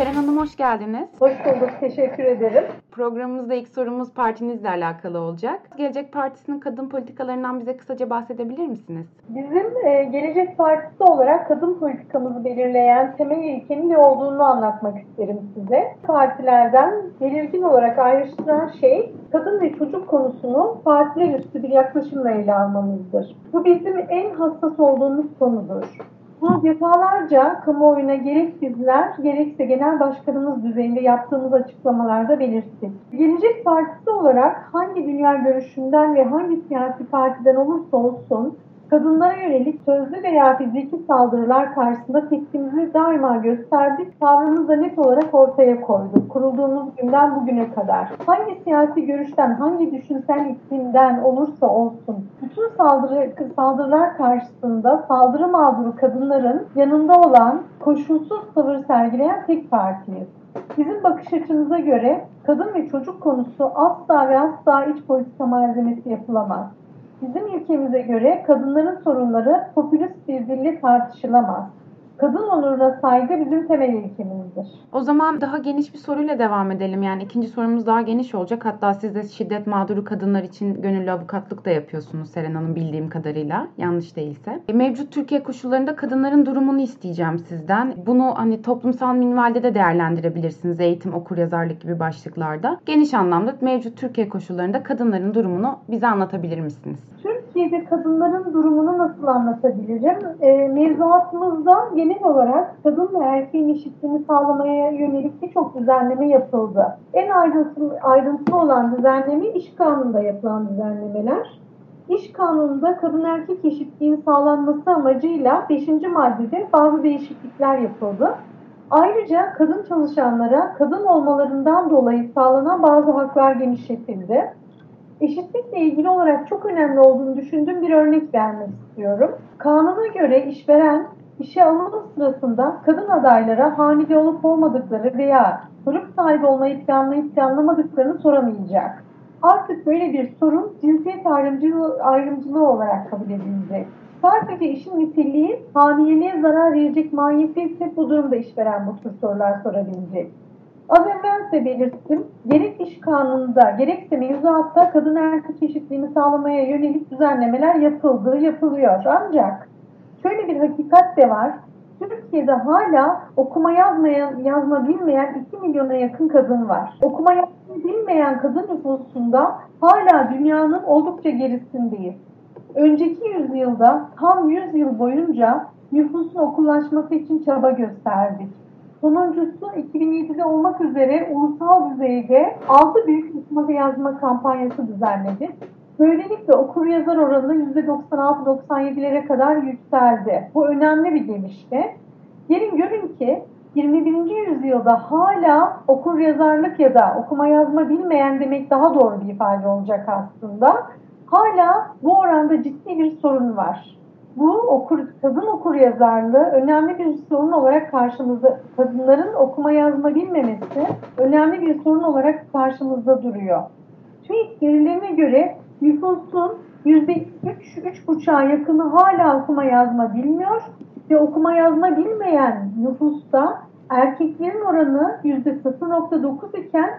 Seren Hanım hoş geldiniz. Hoş bulduk, teşekkür ederim. Programımızda ilk sorumuz partinizle alakalı olacak. Gelecek Partisi'nin kadın politikalarından bize kısaca bahsedebilir misiniz? Bizim e, Gelecek Partisi olarak kadın politikamızı belirleyen temel ilkenin ne olduğunu anlatmak isterim size. Partilerden belirgin olarak ayrıştıran şey kadın ve çocuk konusunu partiler üstü bir yaklaşımla ele almamızdır. Bu bizim en hassas olduğumuz konudur. Bunu defalarca kamuoyuna gerek bizler gerekse genel başkanımız düzeyinde yaptığımız açıklamalarda belirttik. Gelecek Partisi olarak hangi dünya görüşünden ve hangi siyasi partiden olursa olsun kadınlara yönelik sözlü veya fiziki saldırılar karşısında tepkimizi daima gösterdik. Tavrımızı da net olarak ortaya koyduk. Kurulduğumuz günden bugüne kadar. Hangi siyasi görüşten, hangi düşünsel iklimden olursa olsun bütün saldırı, saldırılar karşısında saldırı mağduru kadınların yanında olan koşulsuz tavır sergileyen tek partiyiz. Bizim bakış açımıza göre kadın ve çocuk konusu asla ve asla iç politika malzemesi yapılamaz. Bizim ülkemize göre kadınların sorunları popülist bir dille tartışılamaz. Kadın onuruna saygı bizim temel ilkemizdir. O zaman daha geniş bir soruyla devam edelim. Yani ikinci sorumuz daha geniş olacak. Hatta siz de şiddet mağduru kadınlar için gönüllü avukatlık da yapıyorsunuz Seren Hanım bildiğim kadarıyla. Yanlış değilse. E, mevcut Türkiye koşullarında kadınların durumunu isteyeceğim sizden. Bunu hani toplumsal minvalde de değerlendirebilirsiniz. Eğitim, okur yazarlık gibi başlıklarda. Geniş anlamda mevcut Türkiye koşullarında kadınların durumunu bize anlatabilir misiniz? Türkiye'de kadınların durumunu nasıl anlatabilirim? E, mevzuatımızda genel olarak kadın ve erkeğin eşitliğini sağlamaya yönelik birçok düzenleme yapıldı. En ayrıntılı, ayrıntılı olan düzenleme iş kanununda yapılan düzenlemeler. İş kanununda kadın erkek eşitliğinin sağlanması amacıyla 5. maddede bazı değişiklikler yapıldı. Ayrıca kadın çalışanlara kadın olmalarından dolayı sağlanan bazı haklar genişletildi. Eşitlikle ilgili olarak çok önemli olduğunu düşündüğüm bir örnek vermek istiyorum. Kanuna göre işveren işe alınma sırasında kadın adaylara hamile olup olmadıkları veya çocuk sahibi olmayı planlayıp planlamadıklarını soramayacak. Artık böyle bir sorun cinsiyet ayrımcılığı, ayrımcılığı olarak kabul edilecek. Sadece işin niteliği hamileliğe zarar verecek mahiyette ise bu durumda işveren bu tür sorular sorabilecek. Az evvel size belirttim. Gerek iş kanununda gerekse mevzuatta kadın erkek eşitliğini sağlamaya yönelik düzenlemeler yapıldı, yapılıyor. Ancak şöyle bir hakikat de var. Türkiye'de hala okuma yazmayan, yazma bilmeyen 2 milyona yakın kadın var. Okuma yazma bilmeyen kadın nüfusunda hala dünyanın oldukça gerisindeyiz. Önceki yüzyılda tam 100 yıl boyunca nüfusun okullaşması için çaba gösterdik. Sonuncusu 2007'de olmak üzere ulusal düzeyde 6 büyük okuma yazma kampanyası düzenledik. Böylelikle okur yazar oranı %96-97'lere kadar yükseldi. Bu önemli bir gelişme. Gelin görün ki 21. yüzyılda hala okur yazarlık ya da okuma yazma bilmeyen demek daha doğru bir ifade olacak aslında. Hala bu oranda ciddi bir sorun var. Bu okur, kadın okur yazarlığı önemli bir sorun olarak karşımızda, kadınların okuma yazma bilmemesi önemli bir sorun olarak karşımızda duruyor. TÜİK verilerine göre nüfusun %3-3,5'a yakını hala okuma yazma bilmiyor ve okuma yazma bilmeyen nüfusta erkeklerin oranı %0.9 iken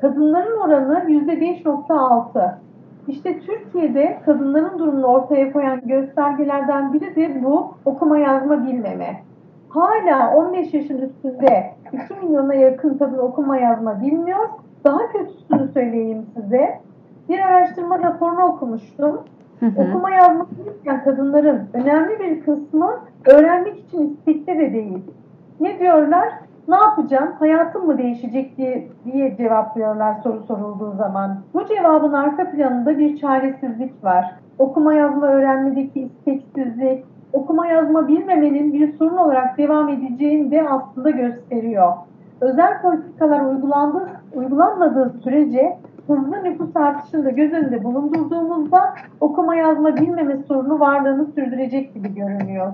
kadınların oranı %5.6. İşte Türkiye'de kadınların durumunu ortaya koyan göstergelerden biri de bu okuma yazma bilmeme. Hala 15 yaşın üstünde 2 milyona yakın kadın okuma yazma bilmiyor. Daha kötüsünü söyleyeyim size. Bir araştırma raporunu okumuştum. Hı hı. Okuma yazma bilmeyen kadınların önemli bir kısmı öğrenmek için istekli de değil. Ne diyorlar? ne yapacağım, hayatım mı değişecek diye, diye cevaplıyorlar soru sorulduğu zaman. Bu cevabın arka planında bir çaresizlik var. Okuma yazma öğrenmedeki isteksizlik, okuma yazma bilmemenin bir sorun olarak devam edeceğini de aslında gösteriyor. Özel politikalar uygulandığı, uygulanmadığı sürece hızlı nüfus artışını da göz önünde bulundurduğumuzda okuma yazma bilmeme sorunu varlığını sürdürecek gibi görünüyor.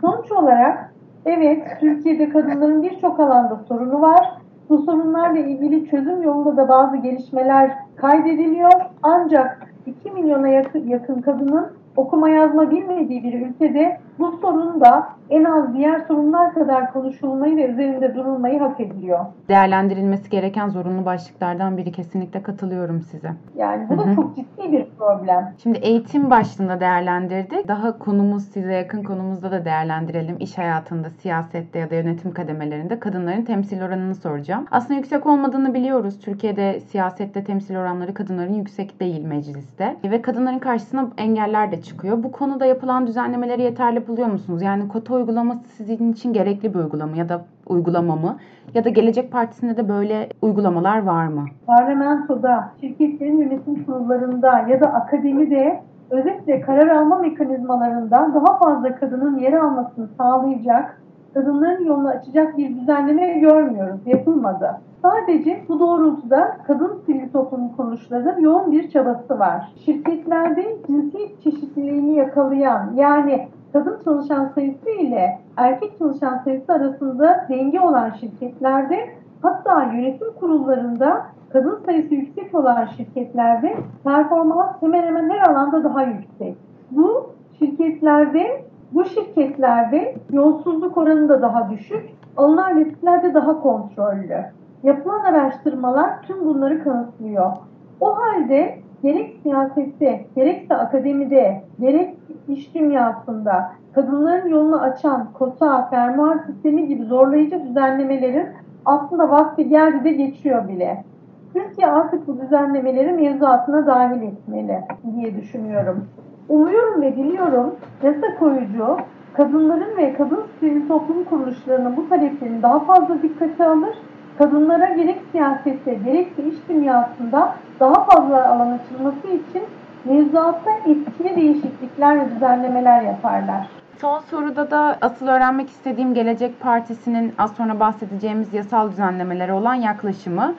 Sonuç olarak Evet, Türkiye'de kadınların birçok alanda sorunu var. Bu sorunlarla ilgili çözüm yolunda da bazı gelişmeler kaydediliyor. Ancak 2 milyona yakın kadının okuma yazma bilmediği bir ülkede Bu sorun da en az diğer sorunlar kadar konuşulmayı ve üzerinde durulmayı hak ediyor. Değerlendirilmesi gereken zorunlu başlıklardan biri kesinlikle katılıyorum size. Yani bu da çok ciddi bir problem. Şimdi eğitim başlığında değerlendirdik. Daha konumuz size yakın konumuzda da değerlendirelim. İş hayatında, siyasette ya da yönetim kademelerinde kadınların temsil oranını soracağım. Aslında yüksek olmadığını biliyoruz. Türkiye'de siyasette temsil oranları kadınların yüksek değil mecliste. Ve kadınların karşısına engeller de çıkıyor. Bu konuda yapılan düzenlemeleri yeterli buluyor musunuz? Yani kota uygulaması sizin için gerekli bir uygulama ya da uygulama mı? Ya da Gelecek Partisi'nde de böyle uygulamalar var mı? Parlamentoda, şirketlerin yönetim kurullarında ya da akademide özellikle karar alma mekanizmalarında daha fazla kadının yer almasını sağlayacak, kadınların yolunu açacak bir düzenleme görmüyoruz, yapılmadı. Sadece bu doğrultuda kadın sivil toplum kuruluşlarının yoğun bir çabası var. Şirketlerde cinsiyet çeşitliliğini yakalayan yani kadın çalışan sayısı ile erkek çalışan sayısı arasında denge olan şirketlerde hatta yönetim kurullarında kadın sayısı yüksek olan şirketlerde performans hemen hemen her alanda daha yüksek. Bu şirketlerde bu şirketlerde yolsuzluk oranı da daha düşük, alınan riskler de daha kontrollü. Yapılan araştırmalar tüm bunları kanıtlıyor. O halde gerek siyasette, gerekse akademide, gerek iş dünyasında kadınların yolunu açan kota, fermuar sistemi gibi zorlayıcı düzenlemelerin aslında vakti geldi de geçiyor bile. Türkiye artık bu düzenlemeleri mevzuatına dahil etmeli diye düşünüyorum. Umuyorum ve diliyorum yasa koyucu kadınların ve kadın sivil toplum kuruluşlarının bu taleplerini daha fazla dikkate alır kadınlara gerek siyasette gerekse iş dünyasında daha fazla alan açılması için mevzuatta etkili değişiklikler ve düzenlemeler yaparlar. Son soruda da asıl öğrenmek istediğim Gelecek Partisi'nin az sonra bahsedeceğimiz yasal düzenlemeleri olan yaklaşımı.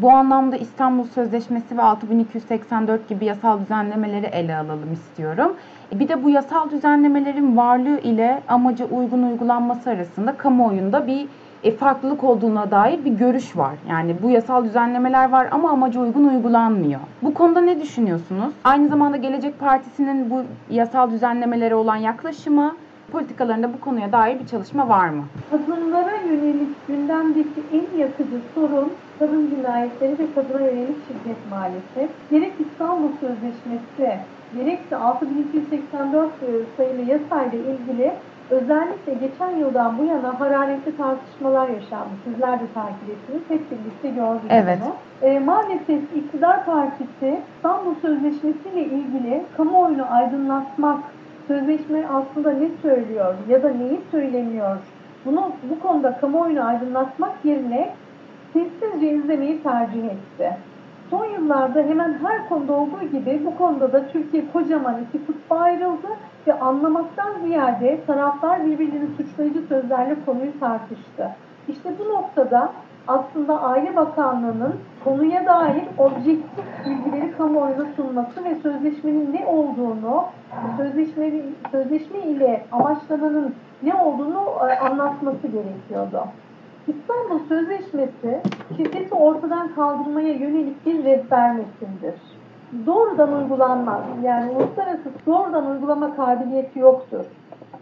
Bu anlamda İstanbul Sözleşmesi ve 6284 gibi yasal düzenlemeleri ele alalım istiyorum. Bir de bu yasal düzenlemelerin varlığı ile amaca uygun uygulanması arasında kamuoyunda bir e, farklılık olduğuna dair bir görüş var. Yani bu yasal düzenlemeler var ama amaca uygun uygulanmıyor. Bu konuda ne düşünüyorsunuz? Aynı zamanda Gelecek Partisi'nin bu yasal düzenlemelere olan yaklaşımı politikalarında bu konuya dair bir çalışma var mı? Kadınlara yönelik gündemdeki en yakıcı sorun kadın cinayetleri ve kadına yönelik şiddet maalesef. Gerek İstanbul Sözleşmesi gerekse 6284 sayılı yasayla ilgili Özellikle geçen yıldan bu yana hararetli tartışmalar yaşandı. Sizler de takip ettiniz. Hep birlikte gördük evet. bunu. E, maalesef iktidar partisi İstanbul Sözleşmesi ile ilgili kamuoyunu aydınlatmak, sözleşme aslında ne söylüyor ya da neyi söylemiyor, bunu bu konuda kamuoyunu aydınlatmak yerine sessizce izlemeyi tercih etti. Son yıllarda hemen her konuda olduğu gibi bu konuda da Türkiye kocaman iki kutba ayrıldı ve anlamaktan ziyade taraflar birbirlerini suçlayıcı sözlerle konuyu tartıştı. İşte bu noktada aslında Aile Bakanlığı'nın konuya dair objektif bilgileri kamuoyuna sunması ve sözleşmenin ne olduğunu, sözleşme, sözleşme ile amaçlananın ne olduğunu e, anlatması gerekiyordu. İstanbul Sözleşmesi şiddeti ortadan kaldırmaya yönelik bir rehber metindir. Doğrudan uygulanmaz. Yani uluslararası doğrudan uygulama kabiliyeti yoktur.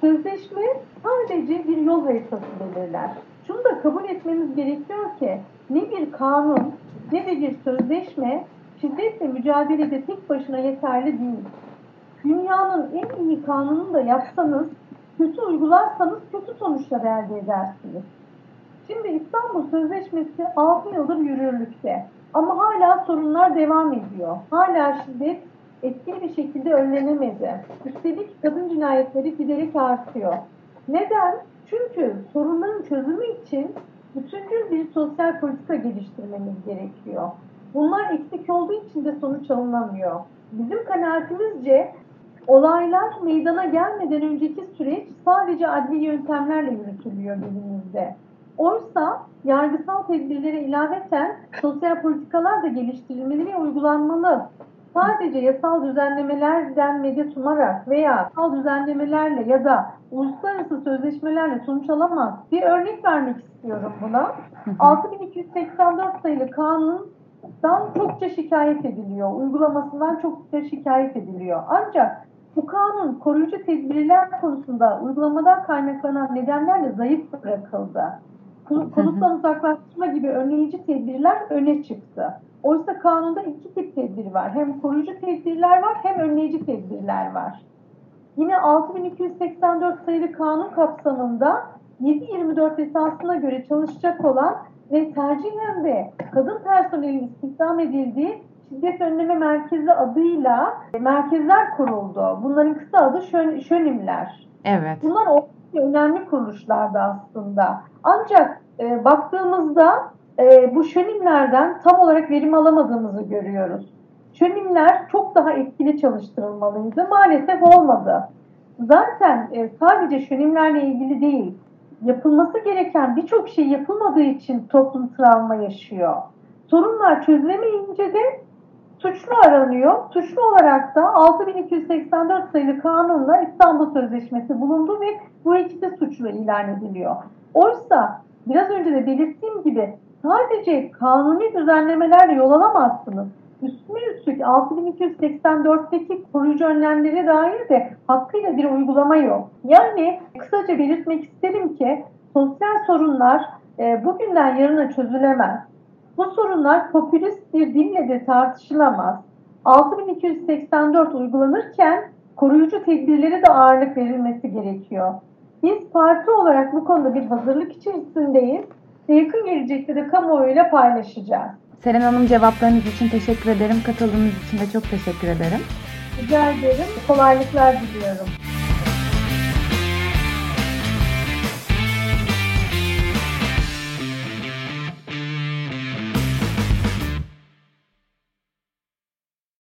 Sözleşme sadece bir yol haritası belirler. Şunu da kabul etmemiz gerekiyor ki ne bir kanun ne de bir sözleşme şiddetle mücadelede tek başına yeterli değil. Dünyanın en iyi kanununu da yapsanız, kötü uygularsanız kötü sonuçlar elde edersiniz. Şimdi İstanbul Sözleşmesi 6 yıldır yürürlükte. Ama hala sorunlar devam ediyor. Hala şiddet etkili bir şekilde önlenemedi. Üstelik kadın cinayetleri giderek artıyor. Neden? Çünkü sorunların çözümü için bütüncül bir sosyal politika geliştirmemiz gerekiyor. Bunlar eksik olduğu için de sonuç alınamıyor. Bizim kanaatimizce olaylar meydana gelmeden önceki süreç sadece adli yöntemlerle yürütülüyor günümüzde. Oysa yargısal tedbirlere ilaveten sosyal politikalar da geliştirilmeli ve uygulanmalı. Sadece yasal düzenlemelerden medet umarak veya yasal düzenlemelerle ya da uluslararası sözleşmelerle sonuç alamaz. Bir örnek vermek istiyorum buna. 6284 sayılı kanundan çokça şikayet ediliyor. Uygulamasından çokça şikayet ediliyor. Ancak Bu kanun koruyucu tedbirler konusunda uygulamadan kaynaklanan nedenlerle zayıf bırakıldı. Konuttan uzaklaştırma gibi önleyici tedbirler öne çıktı. Oysa kanunda iki tip tedbir var. Hem koruyucu tedbirler var hem önleyici tedbirler var. Yine 6284 sayılı kanun kapsamında 724 esasına göre çalışacak olan ve tercihen de kadın personelin istihdam edildiği şiddet önleme merkezi adıyla merkezler kuruldu. Bunların kısa adı şön, şönimler. Evet. Bunlar önemli kuruluşlardı aslında. Ancak e, baktığımızda e, bu şönimlerden tam olarak verim alamadığımızı görüyoruz. Şönimler çok daha etkili çalıştırılmalıydı. Maalesef olmadı. Zaten e, sadece şönimlerle ilgili değil, yapılması gereken birçok şey yapılmadığı için toplum travma yaşıyor. Sorunlar çözülemeyince de suçlu aranıyor. Suçlu olarak da 6284 sayılı kanunla İstanbul Sözleşmesi bulundu ve bu ikisi suçlu ilan ediliyor. Oysa biraz önce de belirttiğim gibi sadece kanuni düzenlemelerle yol alamazsınız. Üstüne üstlük 6284'teki koruyucu önlemlere dair de hakkıyla bir uygulama yok. Yani kısaca belirtmek isterim ki sosyal sorunlar e, bugünden yarına çözülemez. Bu sorunlar popülist bir dille de tartışılamaz. 6284 uygulanırken koruyucu tedbirlere de ağırlık verilmesi gerekiyor. Biz parti olarak bu konuda bir hazırlık içerisindeyiz ve yakın gelecekte de kamuoyuyla paylaşacağız. Seren Hanım cevaplarınız için teşekkür ederim. Katıldığınız için de çok teşekkür ederim. Rica ederim. Kolaylıklar diliyorum.